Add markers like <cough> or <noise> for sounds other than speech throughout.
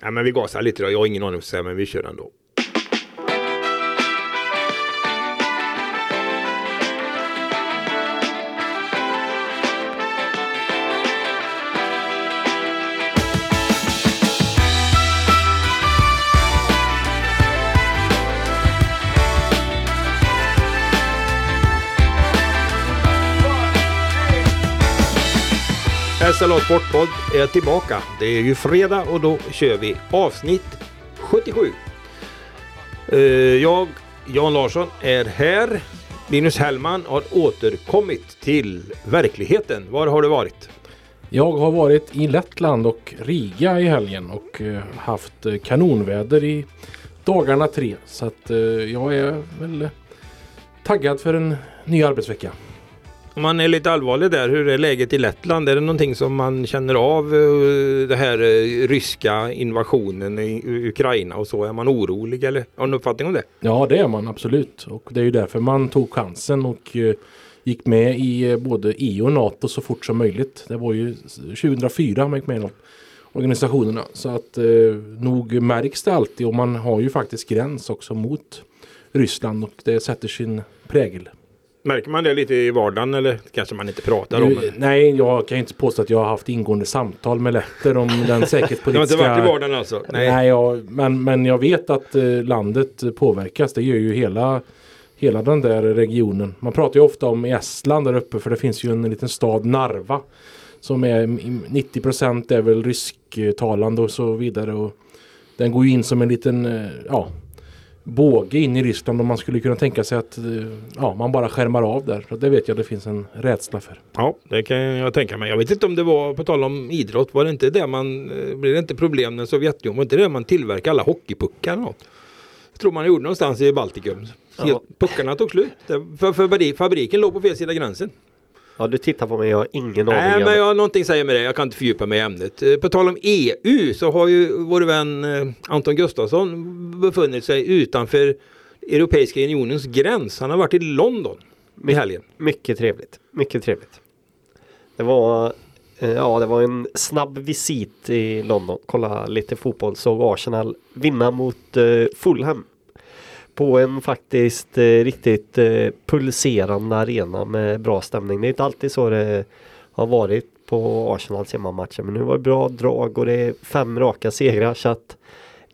Ja, men vi gasar lite då. Jag har ingen aning vad ska säga, men vi kör ändå. SLA Sportpodd är tillbaka. Det är ju fredag och då kör vi avsnitt 77. Eh, jag, Jan Larsson, är här. Linus Hellman har återkommit till verkligheten. Var har du varit? Jag har varit i Lettland och Riga i helgen och eh, haft eh, kanonväder i dagarna tre. Så att jag är väl taggad för en ny arbetsvecka. Om man är lite allvarlig där, hur är läget i Lettland? Är det någonting som man känner av eh, den här eh, ryska invasionen i Ukraina och så? Är man orolig eller har du en uppfattning om det? Ja det är man absolut och det är ju därför man tog chansen och eh, gick med i både EU och NATO så fort som möjligt. Det var ju 2004 man gick med i organisationerna. Så att eh, nog märks det alltid och man har ju faktiskt gräns också mot Ryssland och det sätter sin prägel. Märker man det lite i vardagen eller kanske man inte pratar om? Det? nej, jag kan inte påstå att jag har haft ingående samtal med letter om den <laughs> Du har inte säkerhetspolitiska... varit i vardagen alltså? Nej, jag, men, men jag vet att eh, landet påverkas. Det gör ju hela, hela den där regionen. Man pratar ju ofta om Estland där uppe för det finns ju en liten stad Narva. Som är i- 90% är väl rysktalande och så vidare. Och den går ju in som en liten eh, ja, båge in i Ryssland och man skulle kunna tänka sig att eh, ja, man bara skärmar av där. Så det vet jag det finns en rädsla för. Ja, det kan jag tänka mig. Jag vet inte om det var, på tal om idrott, var det inte det man, eh, blev det inte problem när Sovjetunionen, var inte det man tillverkade alla hockeypuckar eller något? Jag tror man gjorde någonstans i Baltikum. Ja. Puckarna tog slut. För, för fabri- fabriken låg på fel sida gränsen. Ja, du tittar på mig, jag har ingen Nej, aning. men Janne. jag har någonting säger med det. Jag kan inte fördjupa mig i ämnet. Eh, På tal om EU så har ju vår vän eh, Anton Gustafsson befunnit sig utanför Europeiska unionens gräns. Han har varit i London i helgen. Mycket trevligt. Mycket trevligt. Det var, eh, ja, det var en snabb visit i London. Kolla lite fotboll. Såg Arsenal vinna mot Fulham. På en faktiskt eh, riktigt eh, pulserande arena med bra stämning. Det är inte alltid så det har varit på Arsenals hemmamatcher. Men nu var det bra drag och det är fem raka segrar. Så att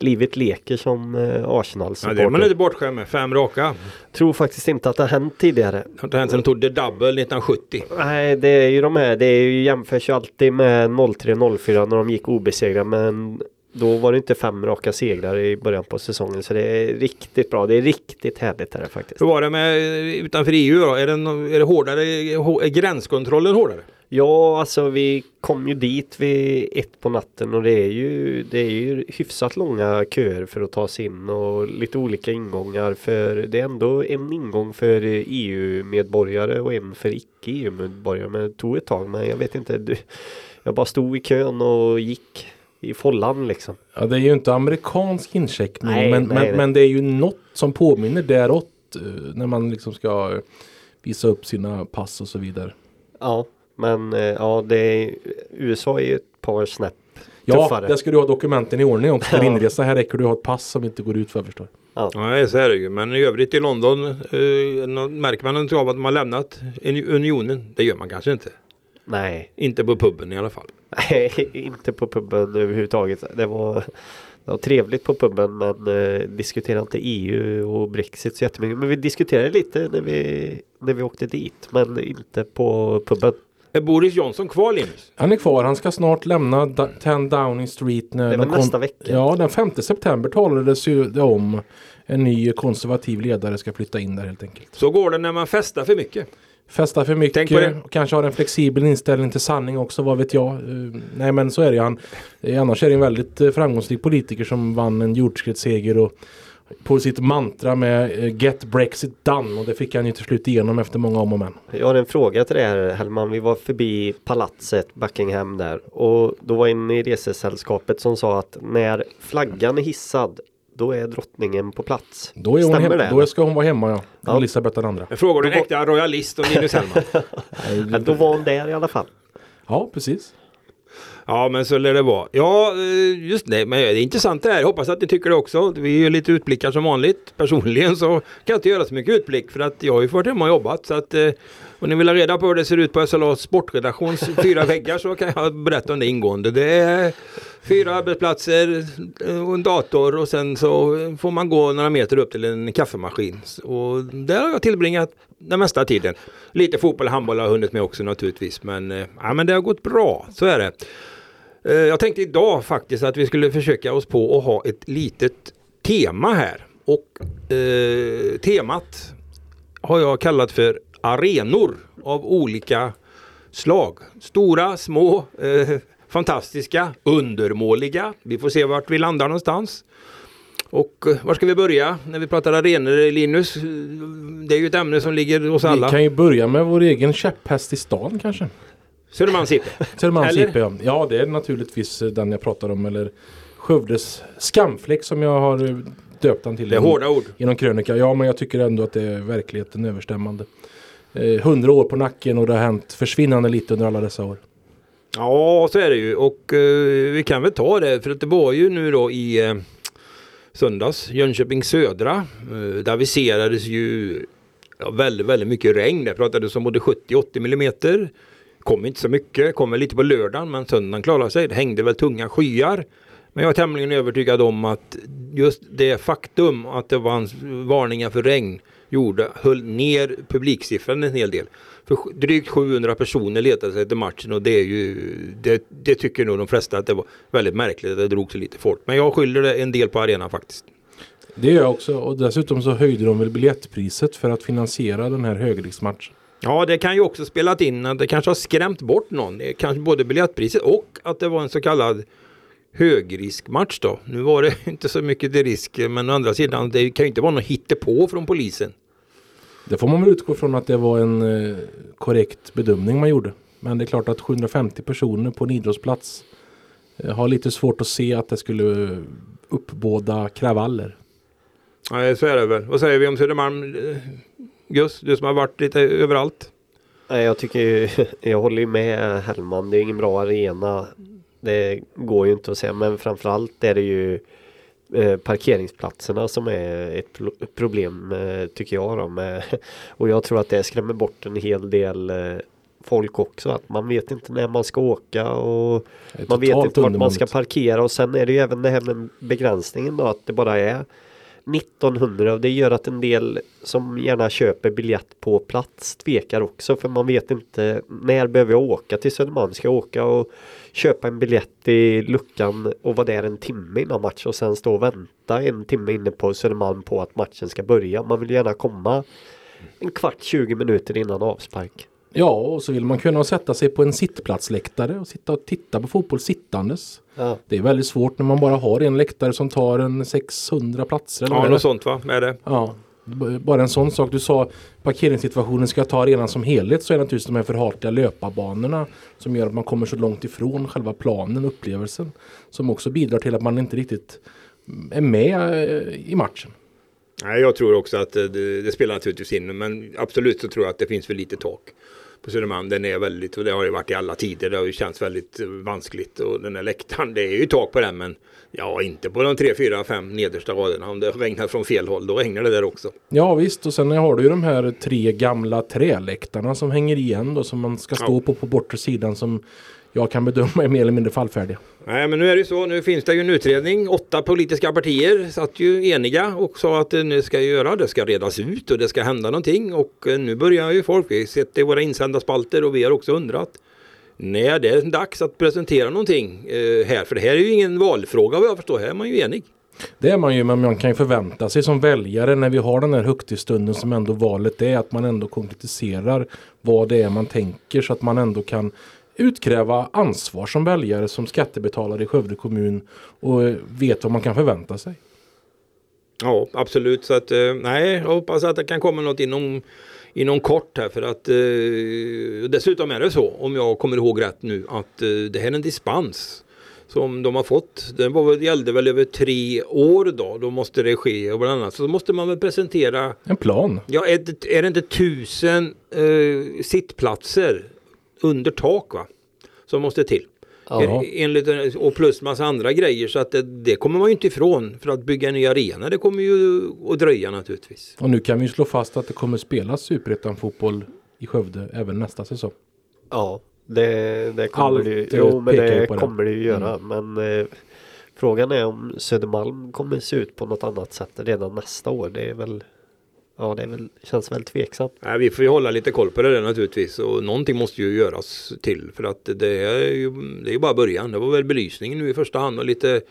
livet leker som eh, arsenal Ja, det är man lite bortskämd med. Fem raka. Tror faktiskt inte att det har hänt tidigare. Det har inte hänt sedan de tog The Double 1970. Nej, det är ju de här. Det är ju, jämförs ju alltid med 03-04 när de gick obesegrade. Men då var det inte fem raka segrar i början på säsongen. Så det är riktigt bra. Det är riktigt härligt här faktiskt. Hur var det med utanför EU då? Är, den, är det hårdare? Är gränskontrollen hårdare? Ja, alltså vi kom ju dit vid ett på natten och det är ju, det är ju hyfsat långa köer för att ta sig in och lite olika ingångar för det är ändå en ingång för EU-medborgare och en för icke-EU-medborgare. Men det tog ett tag, men jag vet inte. Du, jag bara stod i kön och gick i follan liksom. Ja, det är ju inte amerikansk incheckning Nej, men, nej, men, nej. men det är ju något som påminner däråt eh, när man liksom ska visa upp sina pass och så vidare. Ja, men eh, ja, det är, USA är ju ett par snäpp Ja, tuffare. där ska du ha dokumenten i ordning om du ska Ja. inresa. Här räcker du ha ett pass som inte går ut för förstår. Ja, så är det ju. Men i övrigt i London eh, märker man något av att har lämnat unionen. Det gör man kanske inte. Nej, Inte på puben i alla fall. Nej, inte på puben överhuvudtaget. Det var, det var trevligt på puben men eh, diskuterade inte EU och Brexit så jättemycket. Men vi diskuterade lite när vi, när vi åkte dit men inte på puben. Är Boris Johnson kvar Linus? Han är kvar. Han ska snart lämna da- 10 Downing Street. När Det är väl nästa vecka. Ja, den 5 september talades ju det om en ny konservativ ledare ska flytta in där helt enkelt. Så går det när man festar för mycket. Festa för mycket Tänk på det. och kanske har en flexibel inställning till sanning också, vad vet jag. Eh, nej men så är det. Han, eh, annars är det en väldigt eh, framgångsrik politiker som vann en jordskredsseger och på sitt mantra med Get Brexit done och det fick han ju till slut igenom efter många om och men. Jag har en fråga till dig här Hellman. Vi var förbi palatset Buckingham där och då var en i resesällskapet som sa att när flaggan är hissad då är drottningen på plats. Då, är hon Stämmer det? då eller? ska hon vara hemma ja. Ja. Elisabeth den andra. Jag frågar du en äkta royalist om Linus Hellman. <laughs> Ja, då var hon där i alla fall. Ja precis. Ja men så lär det vara. Ja eh, just det, men det är intressant det här. Jag hoppas att ni tycker det också. Vi gör lite utblickar som vanligt. Personligen så kan jag inte göra så mycket utblick för att jag har ju varit hemma och jobbat. Så att, om ni vill ha reda på hur det ser ut på SLA sportredaktions <laughs> fyra väggar så kan jag berätta om det ingående. Det är fyra arbetsplatser och en dator och sen så får man gå några meter upp till en kaffemaskin. Och där har jag tillbringat den mesta tiden. Lite fotboll och handboll har jag hunnit med också naturligtvis. Men, eh, ja, men det har gått bra, så är det. Eh, Jag tänkte idag faktiskt att vi skulle försöka oss på att ha ett litet tema här. Och eh, temat har jag kallat för arenor av olika slag. Stora, små, eh, fantastiska, undermåliga. Vi får se vart vi landar någonstans. Och eh, var ska vi börja när vi pratar arenor Linus? Det är ju ett ämne som ligger hos Vi alla. kan ju börja med vår egen käpphäst i stan kanske. Södermalms IP. <laughs> Södermalms Eller? IP, ja. ja, det är naturligtvis eh, den jag pratar om. Eller Skövdes skamfläck som jag har eh, döpt den till. Det är hårda ord. Genom krönika. Ja, men jag tycker ändå att det är verkligheten överstämmande. Eh, Hundra år på nacken och det har hänt försvinnande lite under alla dessa år. Ja, så är det ju. Och eh, vi kan väl ta det. För att det var ju nu då i eh, söndags, Jönköping södra. Eh, där aviserades ju ja, väldigt, väldigt mycket regn. Det pratades om både 70-80 millimeter. Kom inte så mycket, kom väl lite på lördagen men söndagen klarade sig. Det hängde väl tunga skyar. Men jag är tämligen övertygad om att just det faktum att det var varningar för regn gjorde, höll ner publiksiffran en hel del. För drygt 700 personer letade sig till matchen och det är ju, det, det tycker nog de flesta att det var väldigt märkligt att det drog så lite folk. Men jag skyller det en del på arenan faktiskt. Det gör jag också. Och dessutom så höjde de väl biljettpriset för att finansiera den här högriskmatchen. Ja, det kan ju också spelat in att det kanske har skrämt bort någon. Det Kanske både biljettpriset och att det var en så kallad högriskmatch då. Nu var det <laughs> inte så mycket till risk, men å andra sidan, det kan ju inte vara något hittepå från polisen. Det får man väl utgå från att det var en eh, korrekt bedömning man gjorde. Men det är klart att 750 personer på en idrottsplats eh, har lite svårt att se att det skulle uppbåda kravaller. Nej, så är det väl. Vad säger vi om Södermalm? eh, Gus, du som har varit lite överallt. Nej, jag tycker ju, <laughs> jag håller ju med Hellman. Det är ingen bra arena. Det går ju inte att säga, men framförallt är det ju eh, parkeringsplatserna som är ett pro- problem eh, tycker jag. Då, med, <laughs> och jag tror att det skrämmer bort en hel del eh, folk också. Att man vet inte när man ska åka och man vet inte vart man ska parkera och sen är det ju även det här med begränsningen då att det bara är 1900 och det gör att en del som gärna köper biljett på plats tvekar också för man vet inte när behöver jag åka till Södermalm? Ska jag åka och köpa en biljett i luckan och vara där en timme innan match och sen stå och vänta en timme inne på Södermalm på att matchen ska börja. Man vill gärna komma en kvart 20 minuter innan avspark. Ja, och så vill man kunna sätta sig på en sittplatsläktare och sitta och titta på fotboll sittandes. Ja. Det är väldigt svårt när man bara har en läktare som tar en 600 platser. eller Ja, något det? sånt va? Är det? Ja, bara en sån sak. Du sa parkeringssituationen ska ta arenan som helhet så är naturligtvis de här förhatliga löparbanorna som gör att man kommer så långt ifrån själva planen, upplevelsen. Som också bidrar till att man inte riktigt är med eh, i matchen. Nej, jag tror också att eh, det, det spelar naturligtvis in. Men absolut så tror jag att det finns för lite tak på Södermalm. Den är väldigt, och det har ju varit i alla tider. Det har ju känts väldigt vanskligt. Och den här läktaren, det är ju tak på den. Men ja, inte på de tre, fyra, fem nedersta raderna. Om det regnar från fel håll, då regnar det där också. Ja visst, och sen har du ju de här tre gamla träläktarna som hänger igen då som man ska stå Ja. på på bortre sidan som jag kan bedöma är mer eller mindre fallfärdiga. Nej, men nu är det ju så. Nu finns det ju en utredning. Åtta politiska partier satt ju eniga och sa att det nu ska göra. Det ska redas ut och det ska hända någonting. Och eh, nu börjar ju folk. Vi har sett det i våra insändarspalter och vi har också undrat. När det är dags att presentera någonting eh, här. För det här är ju ingen valfråga vad jag förstår. Här är man ju enig. Det är man ju, men man kan ju förvänta sig som väljare när vi har den här högtidsstunden som ändå valet är att man ändå konkretiserar vad det är man tänker så att man ändå kan utkräva ansvar som väljare som skattebetalare i Skövde kommun och eh, vet vad man kan förvänta sig. Ja, absolut. Så att eh, nej, jag hoppas att det kan komma något inom, inom kort här för att eh, dessutom är det så om jag kommer ihåg rätt nu att eh, det här är en dispens som de har fått. Den var, gällde väl över tre år då. Då måste det ske och bland annat så måste man väl presentera. En plan. Ja, är det, är det inte tusen eh, sittplatser under tak va? Som måste till. Ja. Enligt, och plus massa andra grejer så att det, det kommer man ju inte ifrån för att bygga en ny arena. Det kommer ju att dröja naturligtvis. Och nu kan vi slå fast att det kommer spelas superettan fotboll i Skövde även nästa säsong. Ja, det, det kommer Allt, det ju. eh, Jo, men ju det på det. kommer det ju göra. Men eh, frågan är om Södermalm kommer se ut på något annat sätt redan nästa år. Det är väl Ja, det är väl, känns väl tveksamt. Nej, vi får ju hålla lite koll på det där naturligtvis och någonting måste ju göras till för att det är ju, det är ju bara början. Det var väl belysningen nu i första hand och lite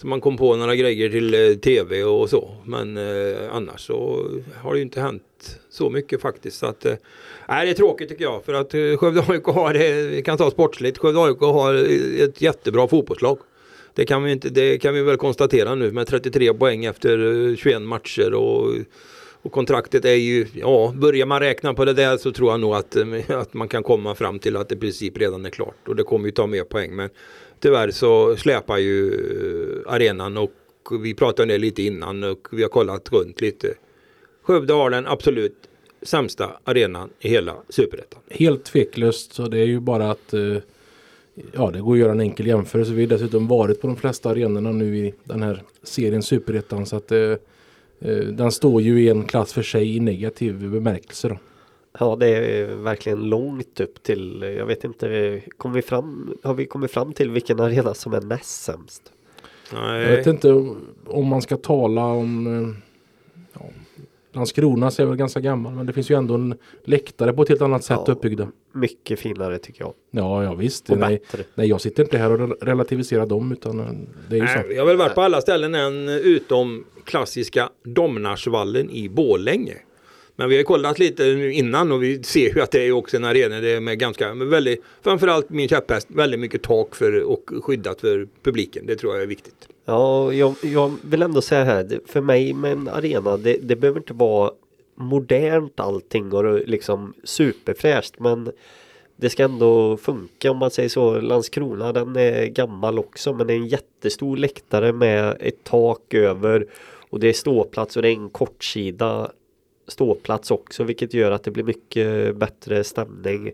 så man kom på några grejer till eh, tv och så. Men eh, annars så har det ju inte hänt så mycket faktiskt. Så att, eh, nej, det är tråkigt tycker jag för att eh, Skövde AIK har, eh, vi kan ta sportsligt, Skövde AIK har eh, ett jättebra fotbollslag. Det kan, vi inte, det kan vi väl konstatera nu med 33 poäng efter eh, 21 matcher och och kontraktet är ju, ja, börjar man räkna på det där så tror jag nog att, eh, att man kan komma fram till att det i princip redan är klart. Och det kommer ju ta mer poäng. Men tyvärr så släpar ju eh, arenan och vi pratade om det lite innan och vi har kollat runt lite. Skövde har den absolut sämsta arenan i hela superettan. Helt tveklöst så det är ju bara att eh, Ja det går att göra en enkel jämförelse. Vi har dessutom varit på de flesta arenorna nu i den här serien Superettan så att eh, den står ju i en klass för sig i negativ bemärkelse då. Ja, det är verkligen långt upp till, jag vet inte, kom vi fram, har vi kommit fram till vilken arena som är näst sämst? Nej. Jag vet inte om man ska tala om eh, ja, Landskrona så är väl ganska gammal men det finns ju ändå en läktare på ett helt annat sätt Ja. uppbyggda. Mycket finare tycker jag. Ja, ja visst. Och Nej, bättre. nej, jag sitter inte här och rel- relativiserar dem utan eh, det är ju så. Nej, jag har väl varit på alla ställen än utom klassiska Domnarsvallen i Borlänge. Men vi har kollat lite nu innan och vi ser ju att det är också en arena det är med ganska, med väldigt, framförallt min käpphäst, väldigt mycket tak för och skyddat för publiken. Det tror jag är viktigt. Ja, jag, jag vill ändå säga här, för mig med en arena, det, det behöver inte vara modernt allting och liksom superfräscht men det ska ändå funka om man säger så. Landskrona den är gammal också men det är en jättestor läktare med ett tak över och det är ståplats och det är en kortsida ståplats också vilket gör att det blir mycket bättre stämning.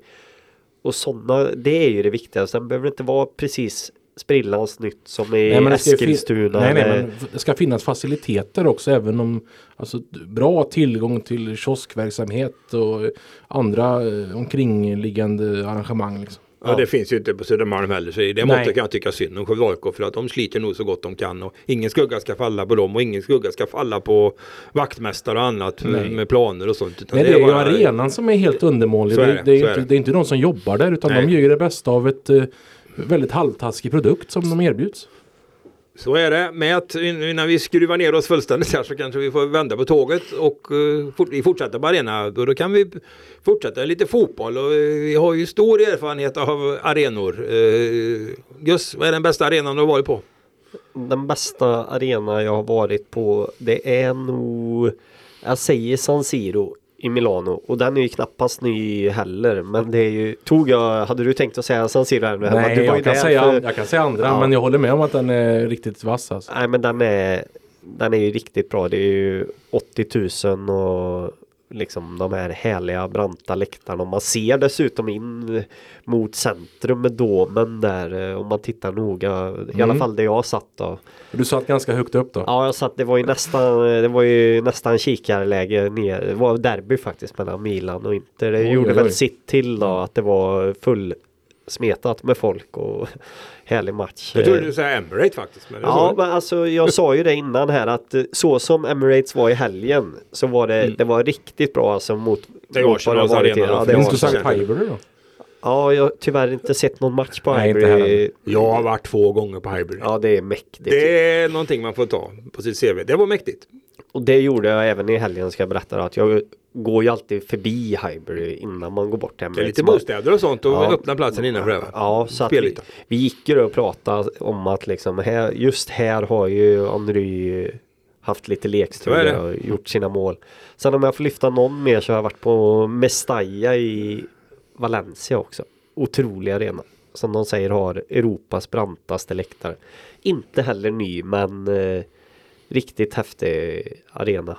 Och sådana, det är ju det viktigaste, Sen behöver det inte vara precis sprillans nytt som i Nej, men det ska ju fin- Eskilstuna. Nej, nej, men det ska finnas faciliteter också även om alltså, bra tillgång till kioskverksamhet och andra eh, omkringliggande arrangemang. Liksom. Ja, Ja. det finns ju inte på Södermalm heller så i det måttet kan jag tycka synd om Skövde AIK för att de sliter nog så gott de kan och ingen skugga ska falla på dem och ingen skugga ska falla på vaktmästare och annat med, Nej. med planer och sånt. utan Nej, det är ju bara- arenan som är helt undermålig. Är Det, det, är är inte, det. det är inte de som jobbar där utan Nej. de gör ju det bästa av ett eh, väldigt halvtaskig produkt som de erbjuds. Så är det. Med att innan vi skruvar ner oss fullständigt här så kanske vi får vända på tåget och uh, fort, vi fortsätter på arena. Och då kan vi fortsätta lite fotboll och eh, vi har ju stor erfarenhet av arenor. Uh, Gus, vad är den bästa arenan du har varit på? Den bästa arena jag har varit på det är nog Jag säger San Siro i Milano och den är ju knappast ny heller men det är ju Tog jag, hade du tänkt att säga San Siro här? Nej, jag kan, säga, för- jag kan säga andra Ja. men jag håller med om att den är riktigt vass. Alltså. Nej men den är Den är ju riktigt bra. Det är ju 80 000 och liksom de här härliga branta läktarna. Och man ser dessutom in mot centrum med domen där eh, om man tittar noga. I alla Mm. fall där jag satt då. Du satt ganska högt upp då. Ja jag satt, det var ju nästan Det var ju nästan kikarläge ner. Det var derby faktiskt mellan Milan och Inter. Det Oj, gjorde oj, väl oj. sitt till då att det var full smetat med folk och <laughs> härlig match. Jag trodde du sa Emirate faktiskt. Men Ja, var- men alltså jag sa ju det innan här att eh, så som Emirates var i helgen så var det, det var riktigt bra alltså mot Det det Arsenals arena då, Ja, det var, du. Sankt Highbury då? ja, jag har tyvärr inte sett någon match på Nej, Highbury. Jag har varit två gånger på Highbury. Ja, det är mäktigt. Det är någonting man får ta på sitt CV. Det var mäktigt. Och det gjorde jag även i helgen ska jag berätta att jag går ju alltid förbi Highbury innan man går bort till Det är lite bostäder och sånt och Ja. öppna platsen innanför det va? Ja, så att vi, vi gick ju då och pratade om att liksom här, just här har ju Henry haft lite lekstuga det. och gjort sina mål. Sen om jag får lyfta någon mer så har jag varit på Mestalla i Valencia också. Otrolig arena. Som de säger har Europas brantaste läktare. Inte heller ny men eh, riktigt häftig arena.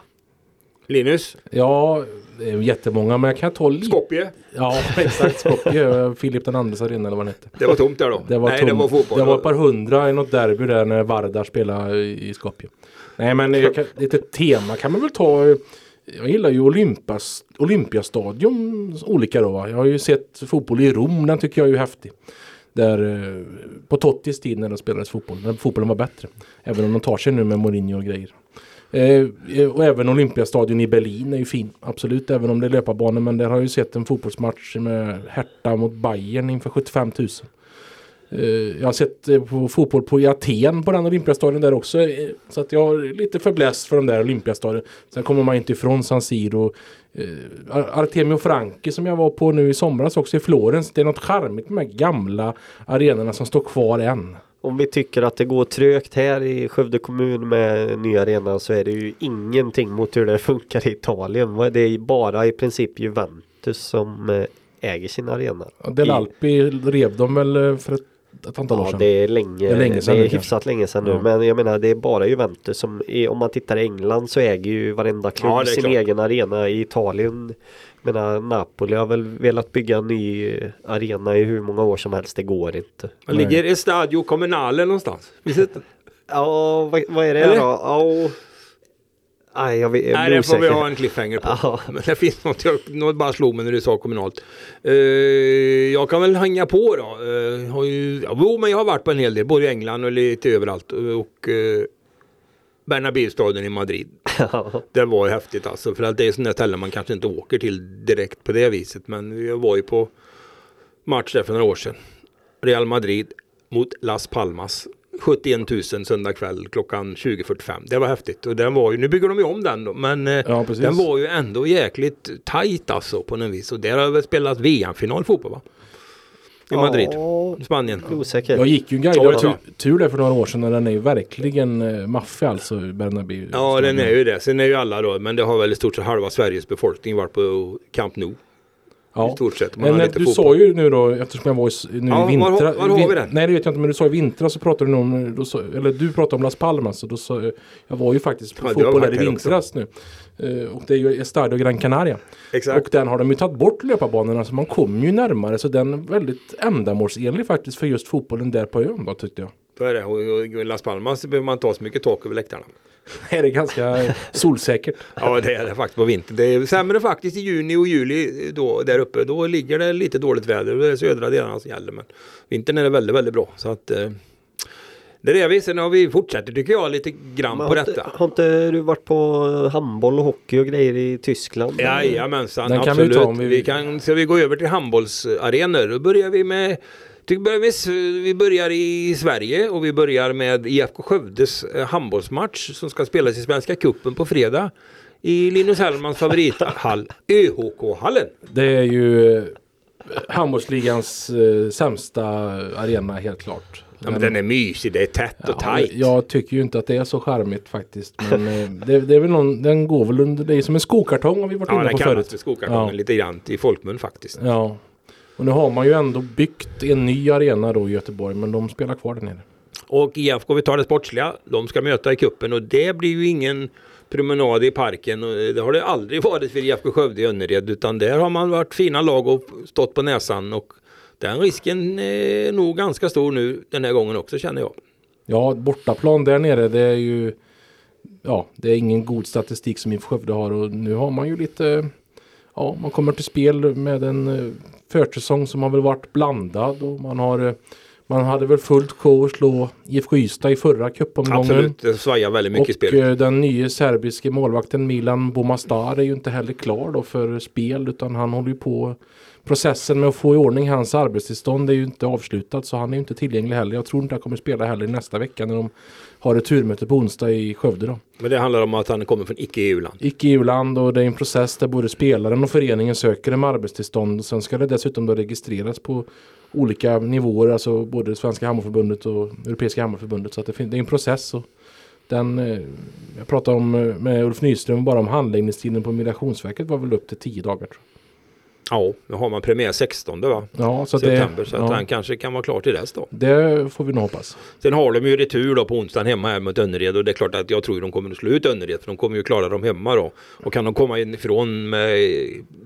Linus? Ja, det är jättemånga men jag kan ta lite. Skopje? Ja, <laughs> exakt. Skopje. Filip den andres arena eller vad den hette. Det var tomt där då? Det var Nej, tomt. det var fotboll. Det var ett par hundra i något derby där när Vardar spelade i Skopje. Nej men kan, lite tema kan man väl ta. Jag gillar ju Olympas, Olympiastadion olika då. Va? Jag har ju sett fotboll i Rom. Den tycker jag är ju häftig. Där, eh, på Tottis tid när det spelades fotboll. När fotbollen var bättre. Även om de tar sig nu med Mourinho och grejer. Eh, eh, och även Olympiastadion i Berlin är ju fin. Absolut, även om det är löparbanor. Men där har jag ju sett en fotbollsmatch med Hertha mot Bayern inför 75 000. Eh, jag har sett eh, på fotboll på i Aten på den Olympiastadion där också. eh, Så att jag har lite förbläst för de där Olympiastadion. Sen kommer man inte ifrån San Siro. Eh, Artemio Franchi som jag var på nu i somras också i Florens. Det är något charmigt med de här gamla arenorna som står kvar än. Om vi tycker att det går trögt här i Skövde kommun med nya arenan så är det ju ingenting mot hur det <laughs> funkar i Italien. Det är bara i princip Juventus som eh, äger sin arena. Ja, Del Alpi rev de väl eh, för ett, ett antal år Ja sedan. det är länge, Det är länge sedan det nu är kanske. hyfsat länge sedan nu. Ja. Men jag menar det är bara Juventus som, är, om man tittar i England så äger ju varenda klubb Ja, sin klart. egen arena. I Italien, jag menar Napoli har väl velat bygga en ny arena i hur många år som helst. Det går inte. Var ligger Estadio Comunale någonstans? <laughs> Ja, vad, vad är det Eller? då? Ja, nej, jag, jag Nej, det får vi ha en cliffhanger på. <laughs> Ja. Men det finns något, jag, något bara slog mig när du sa kommunalt. Eh, jag kan väl hänga på då. Uh, har ju, jo, men jag har varit på en hel del, både i England och lite överallt. Och uh, Bernabéustadion i Madrid. <laughs> Det var ju häftigt alltså. För att det är sådana ställen man kanske inte åker till direkt på det viset. Men jag var ju på match där för några år sedan. Real Madrid mot Las Palmas. 71 000 söndag kväll klockan 20.45. Det var häftigt. Och den var ju, nu bygger de ju om den då. Men eh, Ja, den var ju ändå jäkligt tajt alltså på något vis. Och där har väl spelat VM-final fotboll va? I Madrid. Ja, Spanien. osäker. Jag gick ju en Ja, guidad det tur, tur där för några år sedan den är ju verkligen eh, maffig alltså Bernabéu. Ja den är ju det. Sen är ju alla då. Men det har väl i stort sett halva Sveriges befolkning varit på Camp Nou. I Ja. stort sett. Man Men du fotboll. sa ju nu då, eftersom jag var i, nu Ja, i var vintra. var har vi den? Nej det vet jag inte men du sa i vintras så pratade du om, då eller du pratade om Las Palmas och då sa jag, var ju faktiskt på Ja, fotboll där i här också. vintras nu. Eh, och det är ju Estadio Gran Canaria. Exakt. Och den har de ju tagit bort löparbanorna så man kommer ju närmare så den är väldigt ändamålsenlig faktiskt för just fotbollen där på ön då tyckte jag. Så är det. Och och i Las Palmas behöver man inte ha så mycket tak över läktarna. <laughs> Är det ganska solsäkert. <laughs> Ja det är det faktiskt på vintern. Det är sämre faktiskt i juni och juli då, där uppe. Då ligger det lite dåligt väder. Det är södra delarna som gäller. Men vintern är det väldigt, väldigt bra. Så att eh, det är vi. Sen har vi fortsätter tycker jag lite grann Men på har, inte, detta. har inte du varit på handboll och hockey och grejer i Tyskland? Jajamensan, Den kan vi absolut. ta om vi... vi- kan, ska vi gå över till handbollsarenor? Då börjar vi med vi, börjar i Sverige och vi börjar med IFK Skövdes eh, handbollsmatch som ska spelas i Svenska Cupen på fredag i Linus Hellmans favorithall, <laughs> ÖHK-hallen. Det är ju eh, handbollsligans eh, sämsta arena helt klart. Ja, men den är mysig, det är tätt och Ja, tajt. jag tycker ju inte att det är så charmigt faktiskt. Men det, det är väl någon, den går väl under, det är som en skokartong har vi varit Ja, inne den på kallas förut. för skokartongen Ja. lite grann i folkmun faktiskt. Ja. Och nu har man ju ändå byggt en ny arena då i Göteborg men de spelar kvar där nere. Och IFK, vi tar det sportsliga, de ska möta i kuppen och det blir ju ingen promenad i parken. Och det har det aldrig varit för IFK Skövde i Önnered utan där har man varit fina lag och stått på näsan och den risken är nog ganska stor nu den här gången också känner jag. Ja, bortaplan där nere det är ju Ja, det är ingen god statistik som IFK Skövde har och nu har man ju lite Ja, man kommer till spel med en eh, försäsong som har väl varit blandad och man har eh, Man hade väl fullt sjå att slå IFK Ystad i förra cupomgången. Absolut, det svajar väldigt mycket i Och spelet. eh, den nya serbiske målvakten Milan Bomastar är ju inte heller klar då för spel utan han håller ju på Processen med att få i ordning hans arbetstillstånd är ju inte avslutad så han är ju inte tillgänglig heller. Jag tror inte han kommer spela heller nästa vecka när de har ett turmöte på onsdag i Skövde då. Men det handlar om att han kommer från icke-EU-land. Icke-EU-land och det är en process där både spelaren och föreningen söker en arbetstillstånd. Sen ska det dessutom då registreras på olika nivåer, alltså både Svenska Handbollförbundet och Europeiska Handbollförbundet. Så att det, fin- det är en process. Och den, eh, jag pratade om, eh, med Ulf Nyström bara om handläggningstiden på Migrationsverket var väl upp till tio dagar. Tror Ja, nu har man premiär 16 va? Ja, så, September. det, så att ja, han kanske kan vara klar till dess då. det får vi nog hoppas. Sen har de ju retur då på onsdagen hemma här mot Önnered och det är klart att jag tror de kommer att slå ut Önnered för de kommer ju klara dem hemma då. Och kan de komma in ifrån med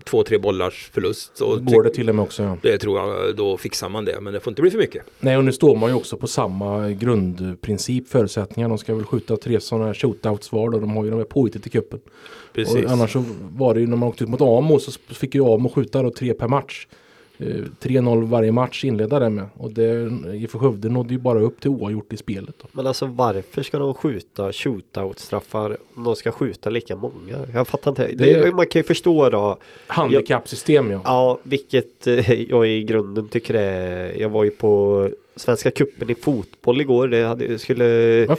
två, tre bollars förlust så Går det till och med också. Ja. det tror jag, då fixar man det. Men det får inte bli för mycket. Nej, och nu står man ju också på samma grundprincip, förutsättningar. De ska väl skjuta tre sådana här shootouts var då. De har ju de här påhittet i cupen. Precis. Och annars så var det ju när man åkte ut mot Amo så fick ju Amo skjuta då tre per match. Eh, 3-0 varje match inleda det med. Och det, IFK Skövde nådde ju bara upp till oavgjort i spelet. Då. Men alltså varför ska de skjuta shootout-straffar om de ska skjuta lika många? Jag fattar inte. Det, Det- man kan ju förstå då. Handikappsystem ja. Ja, vilket eh, jag i grunden tycker är. Jag var ju på Svenska cupen i fotboll igår. Det hade, skulle...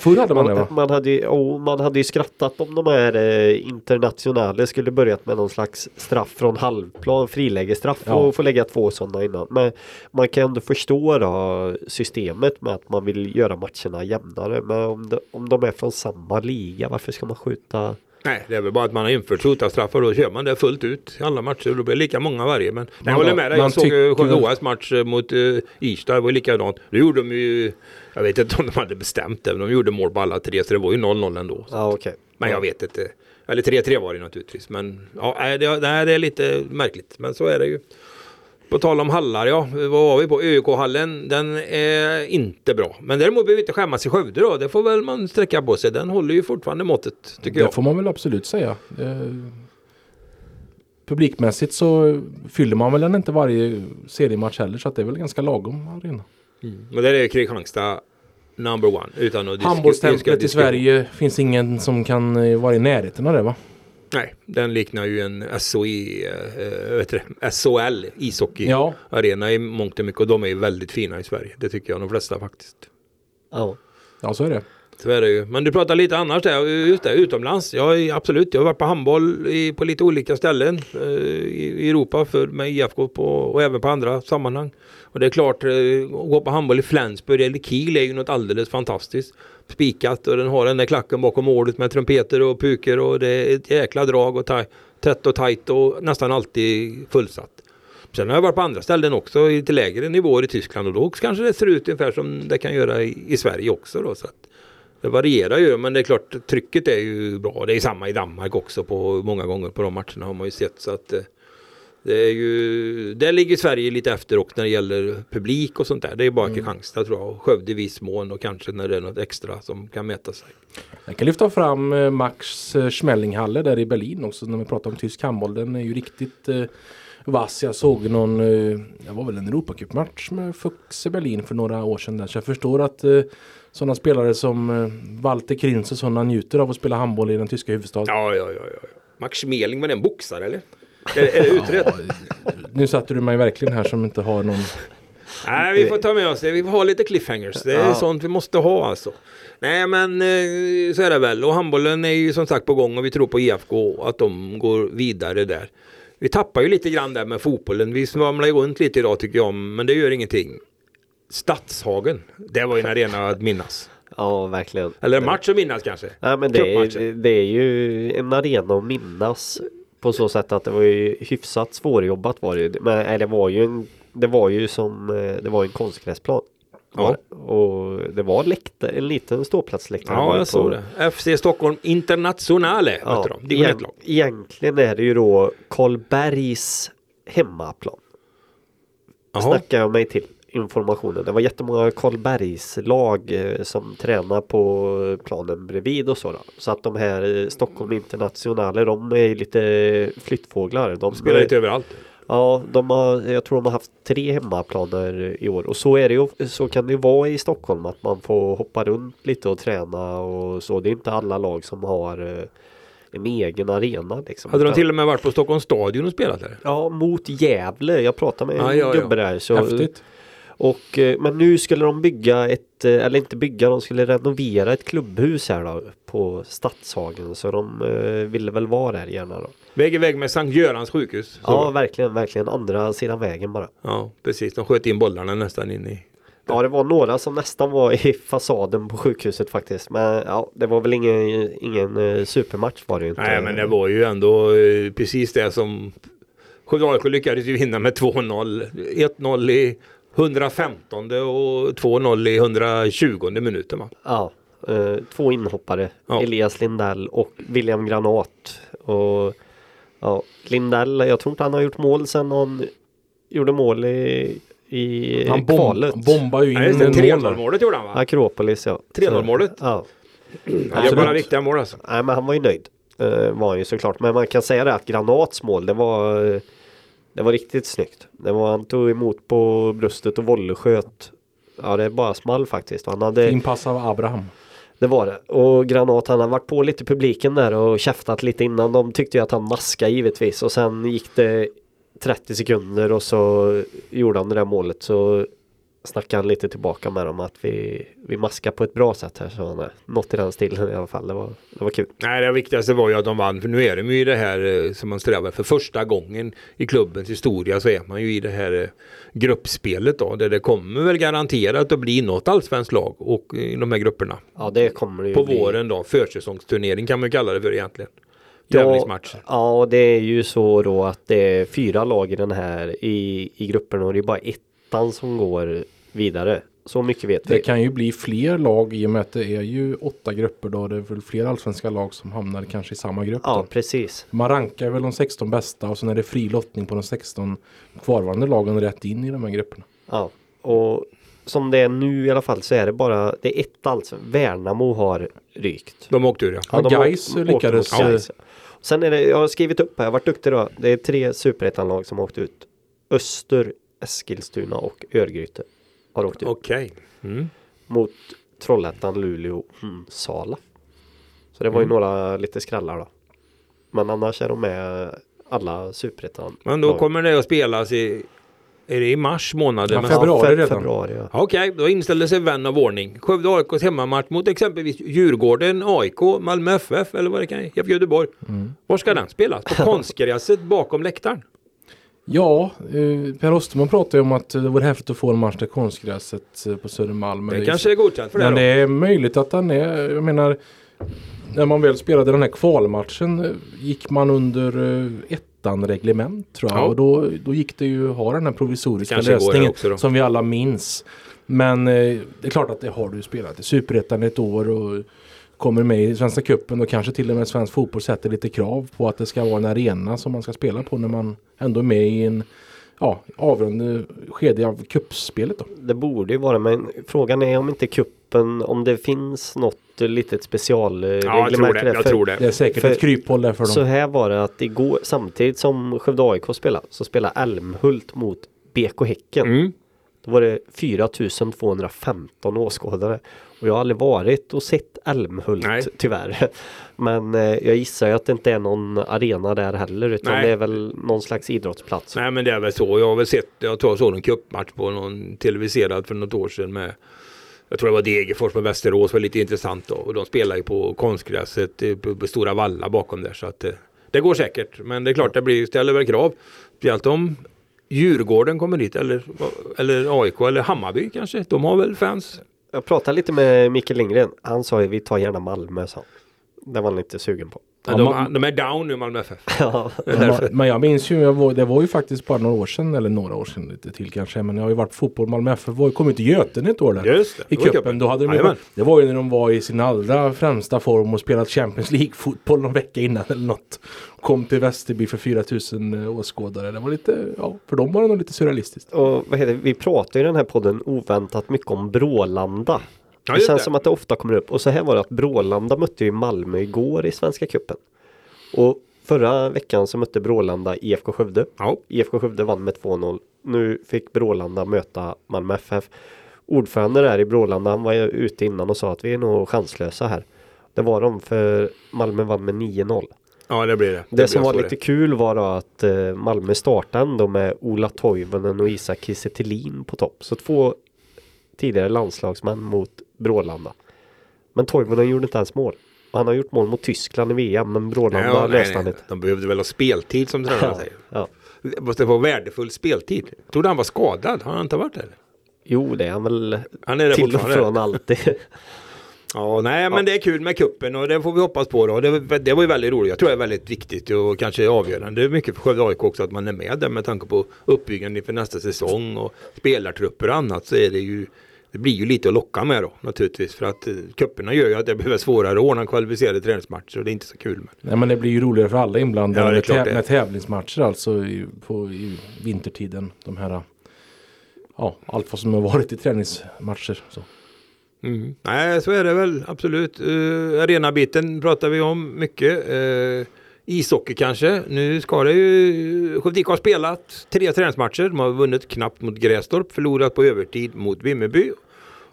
Förr hade man det va? Man, man, hade, ju- oh, man hade ju skrattat om de här eh, internationella skulle börjat med någon slags straff från halvplan, frilägesstraff Ja. och få lägga två sådana innan. Men man kan ändå förstå då systemet med att man vill göra matcherna jämnare. Men om de, om de är från samma liga, varför ska man skjuta? Nej, det är väl bara att man har infört skjutstraffar och då kör man det fullt ut i alla matcher. Då blir det lika många varje. Men jag håller med dig. Jag såg tycker- Skövde match eh, mot uh, Irstad. Det var likadant. Då gjorde de ju jag vet inte om de hade bestämt det. Men de gjorde mål på alla tre. Så det var ju 0-0 ändå. Ja, okej. Men jag vet inte. Eller 3-3 var det naturligtvis. Men ja, det, det är lite märkligt. Men så är det ju. På tal om hallar, ja. Vad var vi på? ÖK-hallen. Den är inte bra. Men däremot behöver vi inte skämmas i Skövde då. Det får väl man sträcka på sig. Den håller ju fortfarande måttet, tycker Det jag. får man väl absolut säga. Det, publikmässigt så fyller man väl den inte varje seriematch heller så det är väl ganska lagom arena. Men där är Kristianstad number one. Handbollstemplet i. Sverige finns ingen som kan eh, vara i närheten av det va? Nej, den liknar ju en SOI, eh, vet du, SOL ishockey Ja. i mångt och mycket. Och de är ju väldigt fina i Sverige. Det tycker jag de flesta faktiskt. Ja. Ja så är det. Så är det ju. Men du pratar lite annars där, just det, utomlands. Ja, absolut. Jag har varit på handboll i, på lite olika ställen eh, i, i Europa för, med IFK på, och även på andra sammanhang. Och det är klart, eh, att gå på handboll i Flensburg eller Kiel är ju något alldeles fantastiskt. Spikat och den har den där klacken bakom målet med trumpeter och puker och det är ett jäkla drag och taj, tätt och tajt och nästan alltid fullsatt. Sen har jag varit på andra ställen också i lite lägre nivåer i Tyskland och då kanske det ser ut ungefär som det kan göra i, i Sverige också. Då, så att det varierar ju men det är klart trycket är ju bra. Det är samma i Danmark också på många gånger på de matcherna har man ju sett. Så att, eh, det är ju, där ligger Sverige lite efter och när det gäller publik och sånt där. Det är bara Kristianstad tror jag och Skövde i viss mån och kanske när det är något extra som kan mäta sig. Jag kan lyfta fram eh, Max eh, Schmellinghalle där i Berlin också när vi pratar om tysk handboll. Den är ju riktigt vass. Jag såg någon, eh, det var väl en Europacupmatch med Fux i Berlin för några år sedan. Där. Så jag förstår att eh, sådana spelare som eh, Walter Krins och sådana njuter av att spela handboll i den tyska huvudstaden. Ja, ja, ja. ja. Max Schmeling, var det en boxare eller? Är, är det utrett? <laughs> Nu satte du mig verkligen här som inte har någon Nej, vi får ta med oss det. Vi får ha lite cliffhangers. Det är Ja. sånt vi måste ha alltså. Nej, men så är det väl. Och handbollen är ju som sagt på gång och vi tror på IFK att de går vidare där. Vi tappar ju lite grann där med fotbollen. Vi svamlar ju runt lite idag tycker jag, men det gör ingenting. Stadshagen, det var ju en arena att minnas. <laughs> ja, verkligen. Eller en match att minnas kanske. Nej men det är, det är ju en arena att minnas på så sätt att det var ju hyfsat svårjobbat var det ju. Men nej, det var ju en Det var ju som eh, Det var en konstgräsplan. Ja. Det. Och det var läktare, en liten ståplatsläktare. Ja, det jag såg det. FC Stockholm Internationale Ja, de. Division egent, 1-lag. egentligen är det ju då Karlbergs hemmaplan. Jaha. Snackar jag mig till informationen. Det var jättemånga Karlbergs lag eh, som tränar på planen bredvid och så. Då. Så att de här eh, Stockholm Internationale de är lite flyttfåglar. De Spelar lite överallt. Ja, de har, jag tror de har haft tre hemmaplaner i år och så är det ju, så kan det ju vara i Stockholm att man får hoppa runt lite och träna och så. Det är inte alla lag som har eh, en egen arena liksom. Hade de till och med varit på Stockholms stadion och spelat där? Ja, mot Gävle. Jag pratade med Ja, en ja, ja. gubbe där. Så, Häftigt. Och, eh, men nu skulle de bygga ett, eh, eller inte bygga, de skulle renovera ett klubbhus här då på Stadshagen. Så de eh, ville väl vara där gärna då. Vägg i vägg med Sankt Görans sjukhus. Ja, verkligen, verkligen. Andra sidan vägen bara. ja, precis. De sköt in bollarna nästan in i... Ja, det var några som nästan var i fasaden på sjukhuset faktiskt. Men ja, det var väl ingen, ingen supermatch var det ju inte. Nej, men det var ju ändå precis det som Skövde AIK lyckades ju vinna med 2-0. 1-0 i 115 och 2-0 i 120 minuten va? Ja, eh, två inhoppare. Ja. Elias Lindell och William Granat. Och ja, Lindell, jag tror inte han har gjort mål sen han gjorde mål i, i Han bom, kvalet. bombar ju in Nej, en 3-0 mål. målet gjorde han va? Akropolis ja. 3-0 målet? Ja. Det är absolut. bara viktiga mål alltså. Nej men han var ju nöjd. Uh, var han ju såklart. Men man kan säga det att Granats mål det var eh, Det var riktigt snyggt. Det var, han tog emot på bröstet och volley-sköt. Ja det bara small faktiskt. Han hade, Fin pass av Abraham. det var det. Och Granat han har varit på lite publiken där och käftat lite innan. De tyckte ju att han maskade givetvis. Och sen gick det 30 sekunder och så gjorde han det där målet. Så snackade han lite tillbaka med dem att vi, vi maskar på ett bra sätt här. Så han, något i den stilen i alla fall. Det var, det var kul. Nej, det viktigaste var ju att de vann. För nu är de ju i det här eh, som man strävar för första gången i klubbens historia så är man ju i det här eh, gruppspelet då. Där det kommer väl garanterat att bli något allsvenskt lag och i de här grupperna. Ja det kommer det ju På bli. våren då. Försäsongsturnering kan man ju kalla det för egentligen. Ja, och det är ju så då att det är fyra lag i den här i, i grupperna och det är bara ettan som går vidare. Så mycket vet Det vi. kan ju bli fler lag i och med att det är ju åtta grupper då. Det är väl fler allsvenska lag som hamnar kanske i samma grupp. Ja, Då. precis. Man rankar väl de 16 bästa och sen är det fri lottning på de 16 kvarvarande lagen rätt in i de här grupperna. Ja, och som det är nu i alla fall så är det bara det är ett alltså. Värnamo har rykt. De åkte ur ja. Ja, de Gais lyckades, mot Gais. Sen är det, jag har skrivit upp här, jag har varit duktig då. Det är tre superettanlag som har åkt ut. Öster, Eskilstuna och Örgryte har åkt ut. Okej. Mm. mot Trollhättan, Luleå, mm, Sala. Så det var ju Mm. några lite skrällar då. Men annars är de med alla superettan. Men då kommer det att spelas i Är det i mars månad? Ja, februari fe- redan. Februari, ja. Okej, då inställde sig vän av ordning. Skövde AIKs hemmamatch mot exempelvis Djurgården, AIK, Malmö FF eller vad det kan vara, Göteborg. Mm. Var ska den spelas? På <laughs> konstgräset bakom läktaren? Ja, eh, Per Osterman pratade ju om att det vore häftigt att få en match där konstgräset eh, på Södermalm. Det kanske är godkänt för det Men då. det är möjligt att den är, jag menar när man väl spelade den här kvalmatchen eh, gick man under eh, ettan reglement tror jag. Ja. Och då, då gick det ju att ha den här provisoriska Kanske går det lösningen också då. som vi alla minns. Men eh, det är klart att det har du spelat i Superettan ett år och kommer med i Svenska Cupen och kanske till och med svensk fotboll sätter lite krav på att det ska vara en arena som man ska spela på när man ändå är med i en ja, avgörande skede av kuppspelet då. Det borde ju vara men frågan är om inte kuppen om det finns något litet specialreglement. Ja, jag tror det. Jag tror det. Det är säkert För- ett kryphåll där för dem. Så här var det att igår samtidigt som Skövde AIK spelade så spelade Älmhult mot BK Häcken. Mm. Då var det 4215 åskådare. Och jag har aldrig varit och sett Älmhult Nej. tyvärr. <laughs> Men eh, jag gissar ju att det inte är någon arena där heller utan Nej. det är väl någon slags idrottsplats. Nej men det är väl så. Jag har väl sett, jag tror jag såg en cupmatch på någon televiserad för något år sedan med jag tror det var Degerfors med Västerås var lite intressant då. Och de spelar ju på konstgräset eh, på, på Stora Valla bakom där. Så att eh, det går säkert. Men det är klart det blir, ställer väl krav. Speciellt om Djurgården kommer dit eller, eller AIK eller Hammarby kanske. De har väl fans. Jag pratade lite med Micke Lindgren. Han sa ju vi tar gärna Malmö sa han. Det var han lite sugen på. Ja, de, man- de är down nu Malmö FF. Ja, Men man- Men jag minns ju, jag var, det var ju faktiskt bara några år sedan, eller några år sedan lite till kanske. Men jag har ju varit fotboll, Malmö FF var, kom ju till Götene ett år där. Just det. I cupen, då hade de ju, det var ju när de var i sin allra främsta form och spelat Champions League-fotboll någon vecka innan eller något. Kom till Västerby för 4000 åskådare. Det var lite, ja, för dem var det nog lite surrealistiskt. och vad heter? Vi pratar i den här podden oväntat mycket om Brålanda. Ja, det känns det. som att det ofta kommer upp. Och så här var det att Brålanda mötte ju Malmö igår i Svenska Cupen. Och förra veckan så mötte Brålanda IFK Skövde. Ja. IFK Skövde vann med 2-0. Nu fick Brålanda möta Malmö FF. Ordförande där i Brålanda han var ute innan och sa att vi är nog chanslösa här. Det var de för Malmö vann med 9-0. ja det blir det. Det, blir som var lite kul var då att eh, Malmö startade ändå med Ola Toivonen och Isak Kiese på topp. Så två tidigare landslagsmän mot Brålanda. Men Toivonen gjorde inte ens mål. Han har gjort mål mot Tyskland i VM men Brålanda Ja, löste han inte. De behövde väl ha speltid som tränaren Ja, säger. ja. Det måste vara värdefull speltid. Jag trodde han var skadad. Har han inte varit det? Jo det är han väl Han är det till och från alltid. <laughs> Ja, nej men det är kul med kuppen och det får vi hoppas på då. Det, det var ju väldigt roligt. Jag tror det är väldigt viktigt och kanske avgörande. Det är mycket för Skövde AIK också att man är med där med tanke på uppbyggnaden inför nästa säsong och spelartrupper och annat så är det ju det blir ju lite att locka med då naturligtvis för att eh, kupperna gör ju att det blir svårare att ordna kvalificerade träningsmatcher och det är inte så kul. Men... Nej men det blir ju roligare för alla inblandade Ja, med, klart tä- det. med tävlingsmatcher alltså i, på, i vintertiden. De här, ja allt vad som har varit i träningsmatcher. Så. Mm. Nej, så är det väl absolut. Uh, arenabiten pratar vi om mycket. Uh, ishockey kanske. Nu ska det ju... Skövde har spelat tre träningsmatcher. De har vunnit knappt mot Grästorp, förlorat på övertid mot Vimmerby.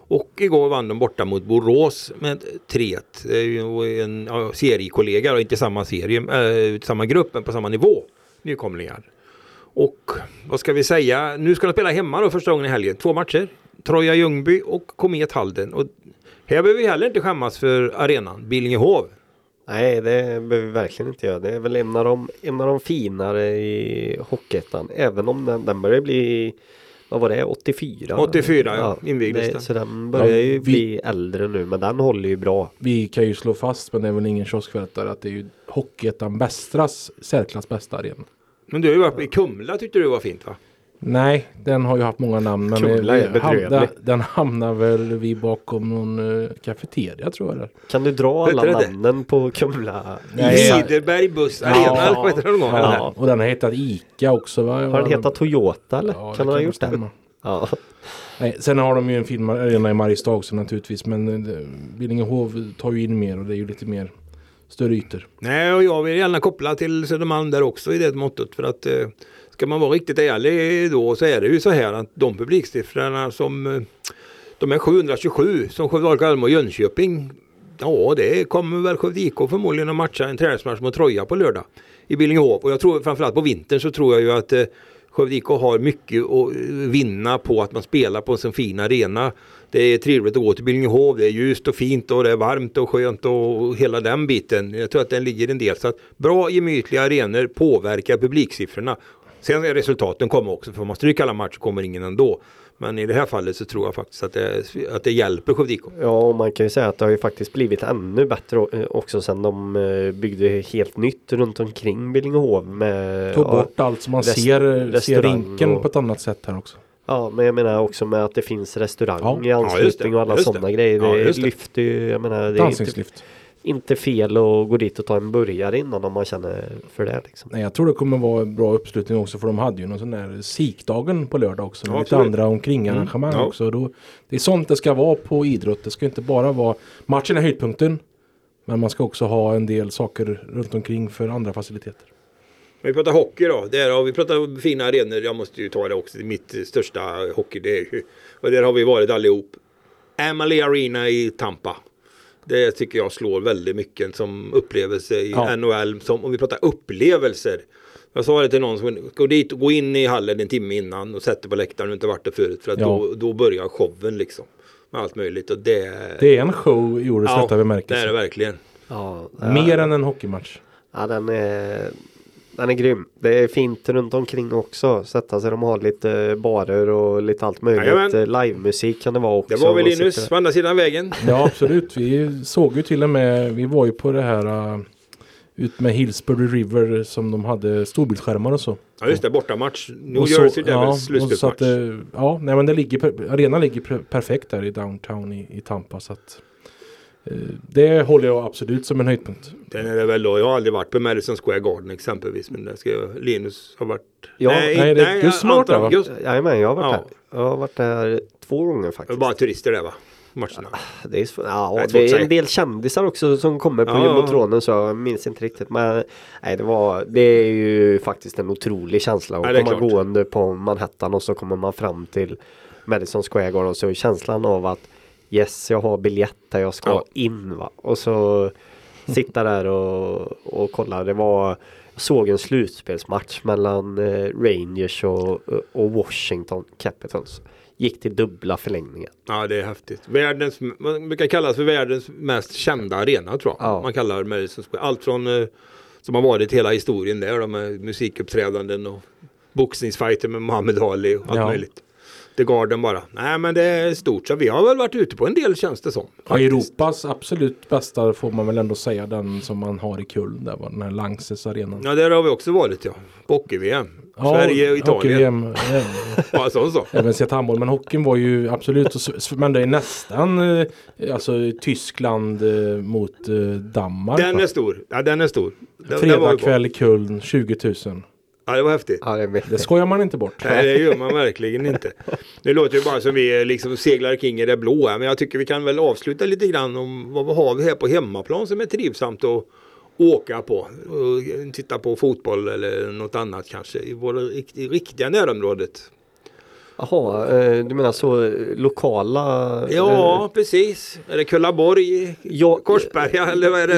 Och igår vann de borta mot Borås med 3-1. Det är ju en ja, seriekollega, och inte samma serie, äh, samma grupp, men på samma nivå. Nykomlingar. Och vad ska vi säga? Nu ska de spela hemma då första gången i helgen. Två matcher. Troja Ljungby och Komet Halden. Och här behöver vi heller inte skämmas för arenan, Billingehov. Nej, det behöver vi verkligen inte göra. Det är väl en av de, en av de finare i Hockeyettan. Även om den, den börjar bli, vad var det, 84? 84, ja, invigdes det, den. Så den börjar Ja, ju vi- bli äldre nu, men den håller ju bra. Vi kan ju slå fast, men det är väl ingen kioskvältare, att det är ju Hockeyettan Västras särklass bästa arena. Men du har ju varit i Kumla tyckte du var fint va? Nej, den har ju haft många namn. Men Kumla vi- är bedrövlig. den hamnar väl vi bakom någon uh, kafeteria tror jag. Där. Kan du dra alla det det? namnen på Kumla? Nej. Siderberg buss arena det? Ja, och den har hetat Ica också va? Har den hetat Toyota eller? Ja, det kan den ha gjort det? stämma. Ja. Nej, sen har de ju en fin arena i Mariestad också naturligtvis. Men eh, Billingehov tar ju in mer och det är ju lite mer större ytor. Nej, och jag vill gärna koppla till Södermalm där också i det måttet. För att eh, ska man vara riktigt ärlig då så är det ju så här att de publiksiffrorna som eh, de är 727 som Skövde AIK, Almo och Jönköping. Ja, det kommer väl Skövde IK förmodligen att matcha en träningsmatch mot Troja på lördag i Billingehov. Och jag tror framförallt på vintern så tror jag ju att eh, Skövde IK har mycket att eh, vinna på att man spelar på en sån fin arena. Det är trevligt att gå till Billingehov. Det är ljust och fint och det är varmt och skönt och hela den biten. Jag tror att den ligger en del. Så att bra gemytliga arenor påverkar publiksiffrorna. Sen är resultaten kommer också. För om man stryker alla matcher kommer ingen ändå. Men i det här fallet så tror jag faktiskt att det, att det hjälper Skövde IK. Ja, och man kan ju säga att det har ju faktiskt blivit ännu bättre eh, också sen de eh, byggde helt nytt runt omkring Billingehov med Tog ja, bort allt så man ser, ser restaurang rinken och- på ett annat sätt här också. Ja, men jag menar också med att det finns restaurang Ja. i Ja, anslutning det. och alla sådana grejer. Ja, Det just det. lyfter ju, jag menar det är inte, Dansningslyft. Inte fel att gå dit och ta en burgare innan om man känner för det. Liksom. Nej, jag tror det kommer vara en bra uppslutning också för de hade ju någon sån där sikdagen på lördag också. Ja, lite andra omkringarrangemang Mm, ja. också. Då, det är sånt det ska vara på idrott. Det ska inte bara vara matchen är höjdpunkten. Men man ska också ha en del saker runt omkring för andra faciliteter. Vi pratar hockey då. Där har vi pratat om fina arenor. Jag måste ju ta det också. Mitt största hockey. Det är ju, och där har vi varit allihop. Amalie Arena i Tampa. Det tycker jag slår väldigt mycket som upplevelse i Ja. NHL. Som, om vi pratar upplevelser. Jag sa det till någon som gå dit och gå in i hallen en timme innan och sätta på läktaren och inte varit där förut. För att Ja. då, då börjar showen liksom. Med allt möjligt. Och det, Det är en show i ordets rätta det är det bemärkelse. verkligen. Ja, Mer än en hockeymatch. Ja, den är, den är grym. Det är fint runt omkring också. Sätta sig, de har lite barer och lite allt möjligt. Jajamän. Eh, Livemusik kan det vara också. Det var väl Linus sitta- på andra sidan vägen. <laughs> Ja absolut. Vi såg ju till och med. Vi var ju på det här. Uh, ut med Hillsbury River som de hade storbildsskärmar och så. Ja just det, bortamatch. New Och så- Jersey Devils ja, slutspelsmatch. det- Ja, nej men det ligger, arenan ligger per- perfekt där i downtown i, i Tampa. Så att, eh, det håller jag absolut som en höjdpunkt. Den är det väl då. Jag har aldrig varit på Madison Square Garden exempelvis. Men det ska jag, Linus har varit. Ja, nej, det är Gus som har varit där, va? Gus, Jajamän, jag har varit Ja. där. Jag har varit där två gånger det faktiskt. bara turister där va? Matcherna. Det är, så- ja, Nej, det är en del kändisar också som kommer på Ja, ja. jumbotronen så jag minns inte riktigt. Men nej, det, var, det är ju faktiskt en otrolig känsla att Ja, det komma klart. gående på Manhattan och så kommer man fram till Madison Square Garden och så är känslan av att yes, jag har biljett där jag ska Ja. in va. Och så sitta där och, och kolla. Det var jag såg en slutspelsmatch mellan eh, Rangers och, och Washington Capitals. Gick till dubbla förlängningar. Ja det är häftigt. Världens, man brukar kallas för världens mest kända arena tror jag. Ja. Man kallar Madison Square. Allt från eh, som har varit hela historien där. Med musikuppträdanden och boxningsfighter med Muhammad Ali och allt Ja. möjligt. The Garden bara. Nej men det är stort så vi har väl varit ute på en del känns det som. Ja. Europas absolut bästa får man väl ändå säga den som man har i Kuln. Där var den här Langses arenan. Ja där har vi också varit ja. Hockey-VM. Sverige och Italien. hockey-VM, Ja, <laughs> sån så. Även sett handboll. Men hockeyn var ju absolut. Men det är nästan eh, alltså Tyskland eh, mot eh, Danmark. Den va? är stor. Ja den är stor. Den- den i Kuln 20 000. Ja det var häftigt. Ja, det Det skojar man inte bort. Nej det gör man verkligen inte. Det låter ju bara som vi liksom seglar kring i det blå här. Men jag tycker vi kan väl avsluta lite grann om vad har vi här på hemmaplan som är trivsamt att åka på. Och titta på fotboll eller något annat kanske. I i riktiga närområdet. Jaha, eh, du menar så eh, lokala? eh, Ja precis. Är det Kullaborg? jag, Korsberga eller vad är det?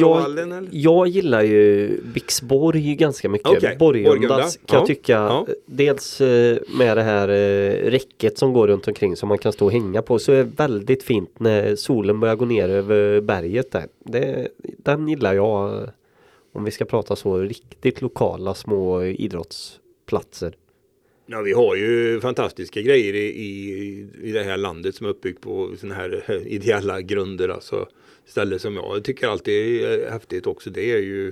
jag, jag gillar ju Bixborg ganska mycket. Okej, Borgunda Borgunda. kan Ja, jag tycka. ja. Dels eh, med det här eh, räcket som går runt omkring som man kan stå och hänga på. Så är det väldigt fint när solen börjar gå ner över berget där. Det, den gillar jag. eh, Om vi ska prata så riktigt lokala små idrottsplatser. Ja, vi har ju fantastiska grejer i, i, i det här landet som är uppbyggt på sådana här eh, ideella grunder. Alltså ställen som jag tycker alltid är häftigt också. Det är ju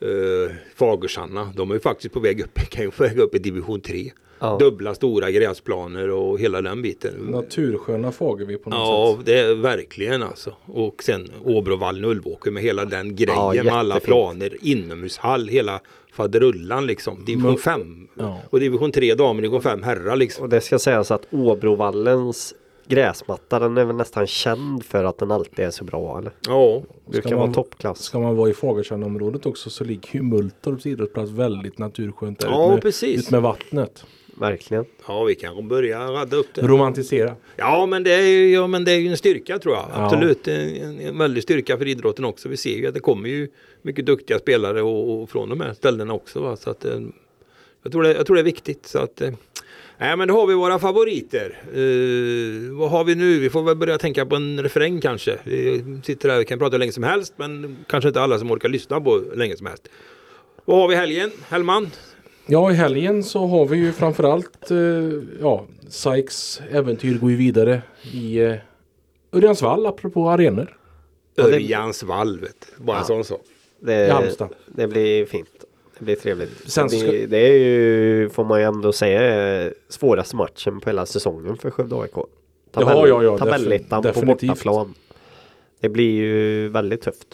eh, Fagersanna. De är ju faktiskt på väg upp, <laughs> kan ju på väg upp i division 3. Ja. Dubbla stora gräsplaner och hela den biten. Natursköna Fagervi på något Ja, sätt. det är verkligen alltså. Och sen Åbrovallen och Ulvåker med hela den grejen Ja, med alla planer, inomhushall, hela faderullan liksom. Division Men- 5 Ja. och division 3 damer, division 5 herrar liksom. Och det ska sägas att Åbrovallens gräsmatta den är väl nästan känd för att den alltid är så bra eller? Ja, Brukar Ska vara man- toppklass. Ska man vara i Fagerstanområdet också så ligger ju Multorps idrottsplats väldigt naturskönt där Ja, ut med, precis. ut med vattnet. Verkligen. Ja, vi kan börja radda upp det. Romantisera. Ja, men det är ju, ja, men det är ju en styrka tror jag. Ja. Absolut. En, en väldig styrka för idrotten också. Vi ser ju att det kommer ju mycket duktiga spelare och, och från de här ställena också. Va? Så att, eh, jag, tror det, jag tror det är viktigt. Så att, eh, nej, men då har vi våra favoriter. Eh, vad har vi nu? Vi får väl börja tänka på en refräng kanske. Vi sitter här och kan prata hur länge som helst, men kanske inte alla som orkar lyssna på hur länge som helst. Vad har vi helgen? Hellman? Ja, i helgen så har vi ju framförallt eh, ja, Sykes äventyr går ju vidare i eh, Örjansvall apropå arenor. Ja, det- Örjansvall, vet du. Bara en sån sak. I Det, Halmstad. det blir fint. Det blir trevligt. Sen det, ska- det är ju, får man ju ändå säga, eh, svåraste matchen på hela säsongen för Skövde AIK. Ja, ja, ja, Tabellettan på definitivt. bortaplan. Det blir ju väldigt tufft.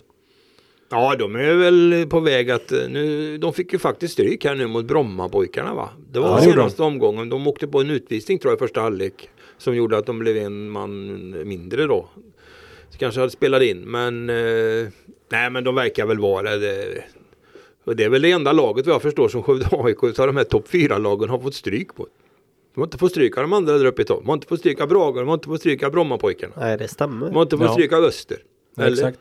Ja, de är väl på väg att eh, nu, de fick ju faktiskt stryk här nu mot Brommapojkarna va? Det var Ja, senaste omgången. De åkte på en utvisning tror jag i första halvlek. Som gjorde att de blev en man mindre då. Så kanske hade spelat in men eh, nej men de verkar väl vara det. Och det är väl det enda laget vad jag förstår som Skövde AIK så de här topp 4-lagen har fått stryk på. De har inte fått stryk av de andra där uppe i topp. De har inte fått stryk av Brage, de har inte fått stryk av Brommapojkarna. Nej, det stämmer. De har inte fått Ja. stryk av Öster. Ja, exakt.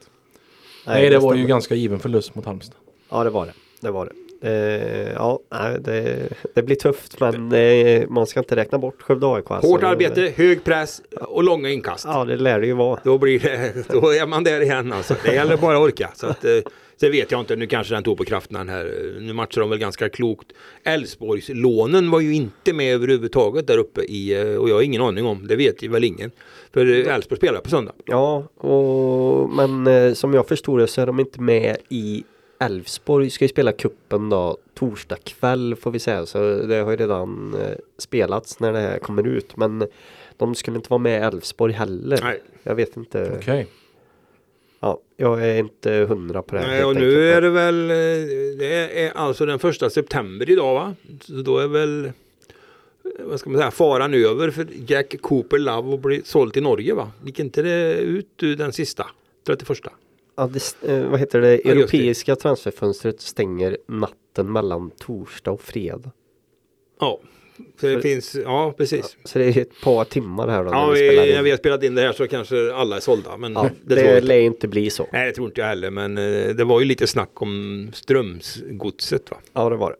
Nej, det var ju ganska given förlust mot Halmstad. Ja, det var det. Det var det. Eh, ja, nej, det, det blir tufft men eh, man ska inte räkna bort Skövde AIK. Alltså. Hårt arbete, hög press och långa inkast. Ja, det lär det ju vara. Då, blir det, då är man där igen alltså. Det gäller bara att orka. Så att, eh, sen vet jag inte, nu kanske den tog på kraften den här. Nu matchar de väl ganska klokt. Älvsborgs lånen var ju inte med överhuvudtaget där uppe i, eh, och jag har ingen aning om, det vet ju väl ingen. För Elfsborg spelar på söndag. Ja, och, men eh, som jag förstår det så är de inte med i Elfsborg ska ju spela kuppen då torsdag kväll får vi säga. Så det har ju redan eh, spelats när det här kommer ut. Men de skulle inte vara med i Elfsborg heller. Nej. Jag vet inte. Okej. Ja, jag är inte hundra på det här. Nej, och enkelt. nu är det väl, eh, det är alltså den första september idag va? Så då är väl, vad ska man säga, faran över för Jack Cooper Love att bli såld till Norge va? Gick inte det ut den sista? 31? Ja, det, eh, vad heter det? Europeiska transferfönstret stänger natten mellan torsdag och fredag. Ja, så det För- finns, ja precis. Så det är ett par timmar här då när Ja, vi spelar vi, in. när vi har spelat in det här så kanske alla är sålda. Men Ja, det, det lär inte bli så. Nej, det tror inte jag heller. Men eh, det var ju lite snack om Strömsgodset va? Ja, det var det.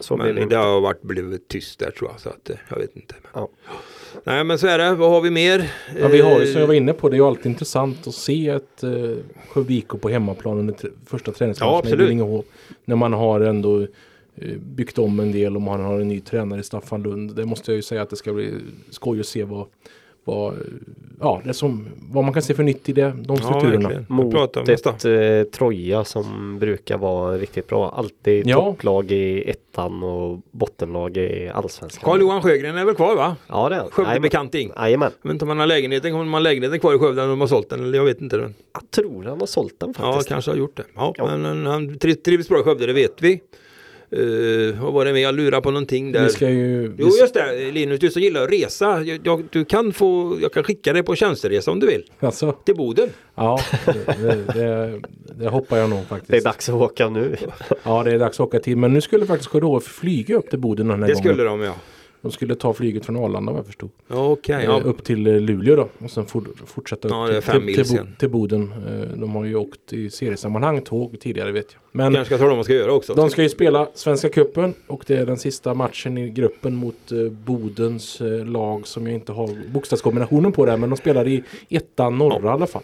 Så blir det Men inte. det har varit blivit tyst där tror jag. Så att eh, jag vet inte. Ja. Nej men så är det. Vad har vi mer? Ja, vi har ju Eh, som jag var inne på, det är ju alltid intressant att se ett eh, Skövde IK på hemmaplan under första Ja, träningsmatchen. Billingehov. När man har ändå eh, byggt om en del och man har en ny tränare i Staffan Lund. Det måste jag ju säga att det ska bli skoj att se vad, vad, ja, det som, vad man kan se för nytt i det, de strukturerna. verkligen. Mot om ett eh, Troja som brukar vara riktigt bra. Alltid Ja. topplag i ettan och bottenlag i allsvenskan. Carl-Johan Sjögren är väl kvar va? Ja det är han. Skövde Jajamän. bekanting. Jajamän. Jag vet inte om han har lägenheten, kommer man ha lägenheten kvar i Skövde eller om de har sålt den eller jag vet inte. Den. Jag tror han har sålt den Ja, faktiskt. kanske har gjort det. Ja, Ja. Men han- han tri- trivs bra i Skövde, det vet vi. Uh, vad var det med? Jag lurar på någonting där. Vi ska ju... Jo just det Linus, du som gillar att resa. Jag, jag, du kan få, jag kan skicka dig på tjänsteresa om du vill. Alltså, Till Boden. ja, det, det, det hoppar jag nog faktiskt. Det är dags att åka nu. Ja, det är dags att åka till. Men nu skulle faktiskt KDH flyga upp till Boden den här Det gången. skulle de ja. De skulle ta flyget från Arlanda vad jag förstod. Ja, Okej, ja. Eh, Upp till eh, Luleå då. Och sen for, fortsätta upp Ja, är till, till, till, till Boden. Eh, De har ju åkt i seriesammanhang tåg tidigare vet jag. Men Kanske ska tala om vad de ska göra också. de ska ju spela Svenska Cupen och det är den sista matchen i gruppen mot eh, Bodens eh, lag som jag inte har bokstavskombinationen på där. Men de spelar i ettan norra i alla fall.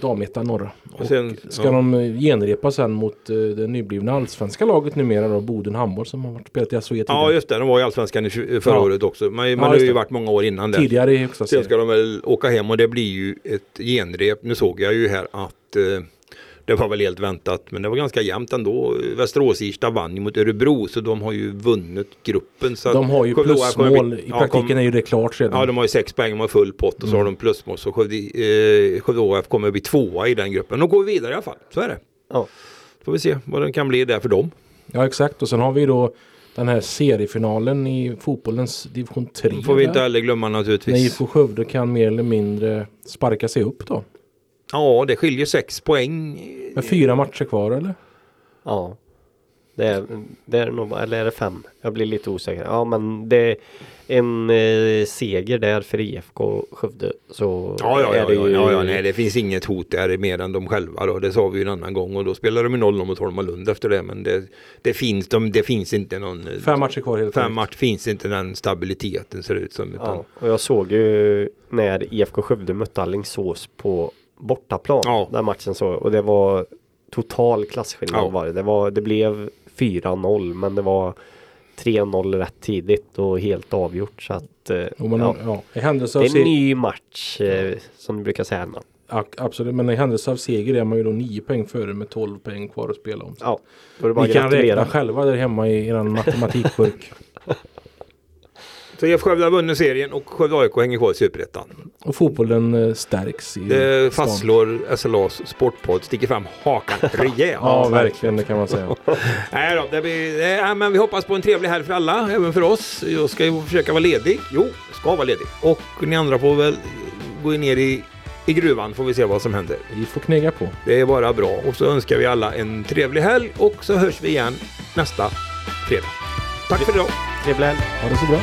Damettan norra. Och sen- ska ja. de eh, genrepa sen mot eh, det nyblivna allsvenska laget numera då, Boden Handboll som har varit spelat i SHE tidigare. Ja just det, de var i Allsvenskan i tju- förra Ja. året också. Men man Ja, har ju det. varit många år innan det. Tidigare i högsta Sen ska de väl åka hem och det blir ju ett genrep. Nu såg jag ju här att eh, det var väl helt väntat men det var ganska jämnt ändå. Västerås-Irsta vann ju mot Örebro så de har ju vunnit gruppen. Så De har ju Skövde plusmål. bli- I ja, praktiken kom- är ju det klart redan. Ja de har ju sex poäng och har full pott och så har Mm. de plusmål. Så Skövde, eh, Skövde OF kommer att bli tvåa i den gruppen. De går vidare i alla fall, så är det. Ja. Får vi se vad den kan bli där för dem. Ja exakt och sen har vi då den här seriefinalen i fotbollens division 3. får vi inte heller glömma När naturligtvis. IFK Skövde kan mer eller mindre sparka sig upp då. Ja det skiljer sex poäng. Med fyra matcher kvar eller? Ja. Det är, det är nog, eller är det fem? Jag blir lite osäker. Ja men det är en eh, seger där för IFK Skövde. Så Ja, ja, är ja, det ja, ju, ja, ja, nej, det finns inget hot där mer än de själva då. Det sa vi ju en annan gång och då spelar de i 0 mot Holmalund efter det. Men det, det, finns, de, det finns inte någon... Fem matcher kvar helt Fem korrekt. match finns inte den stabiliteten ser det ut som. Utan, Ja, och jag såg ju när IFK Skövde mötte Alingsås på bortaplan. Ja. Den matchen så och det var total klasskillnad Ja. var det. Det, var, det blev 4-0 men det var 3-0 rätt tidigt och helt avgjort så att eh, Jo, men, ja. ja. I händelse Det är en ny match eh, som du brukar säga. Ja, absolut, men i händelse av seger är man ju då nio poäng före med 12 poäng kvar att spela om. Ja, Ni kan gratulera. räkna själva där hemma i er <laughs> matematikburk. Så IF Skövde har vunnit serien och Skövde AIK hänger kvar i Superettan. och fotbollen eh, stärks i Det fastslår SLAs sportpodd, sticker fram hakan <laughs> rejält. Ja, verkligen det kan man säga. <laughs> Nej då, det blir, nej, men vi hoppas på en trevlig helg för alla, även för oss. Jag ska ju försöka vara ledig. Jo, ska vara ledig. Och ni andra får väl gå ner i, i gruvan får vi se vad som händer. Vi får knega på. Det är bara bra. Och så önskar vi alla en trevlig helg och så hörs vi igen nästa fredag. Tack för idag. Trevlig helg. Ha det så bra.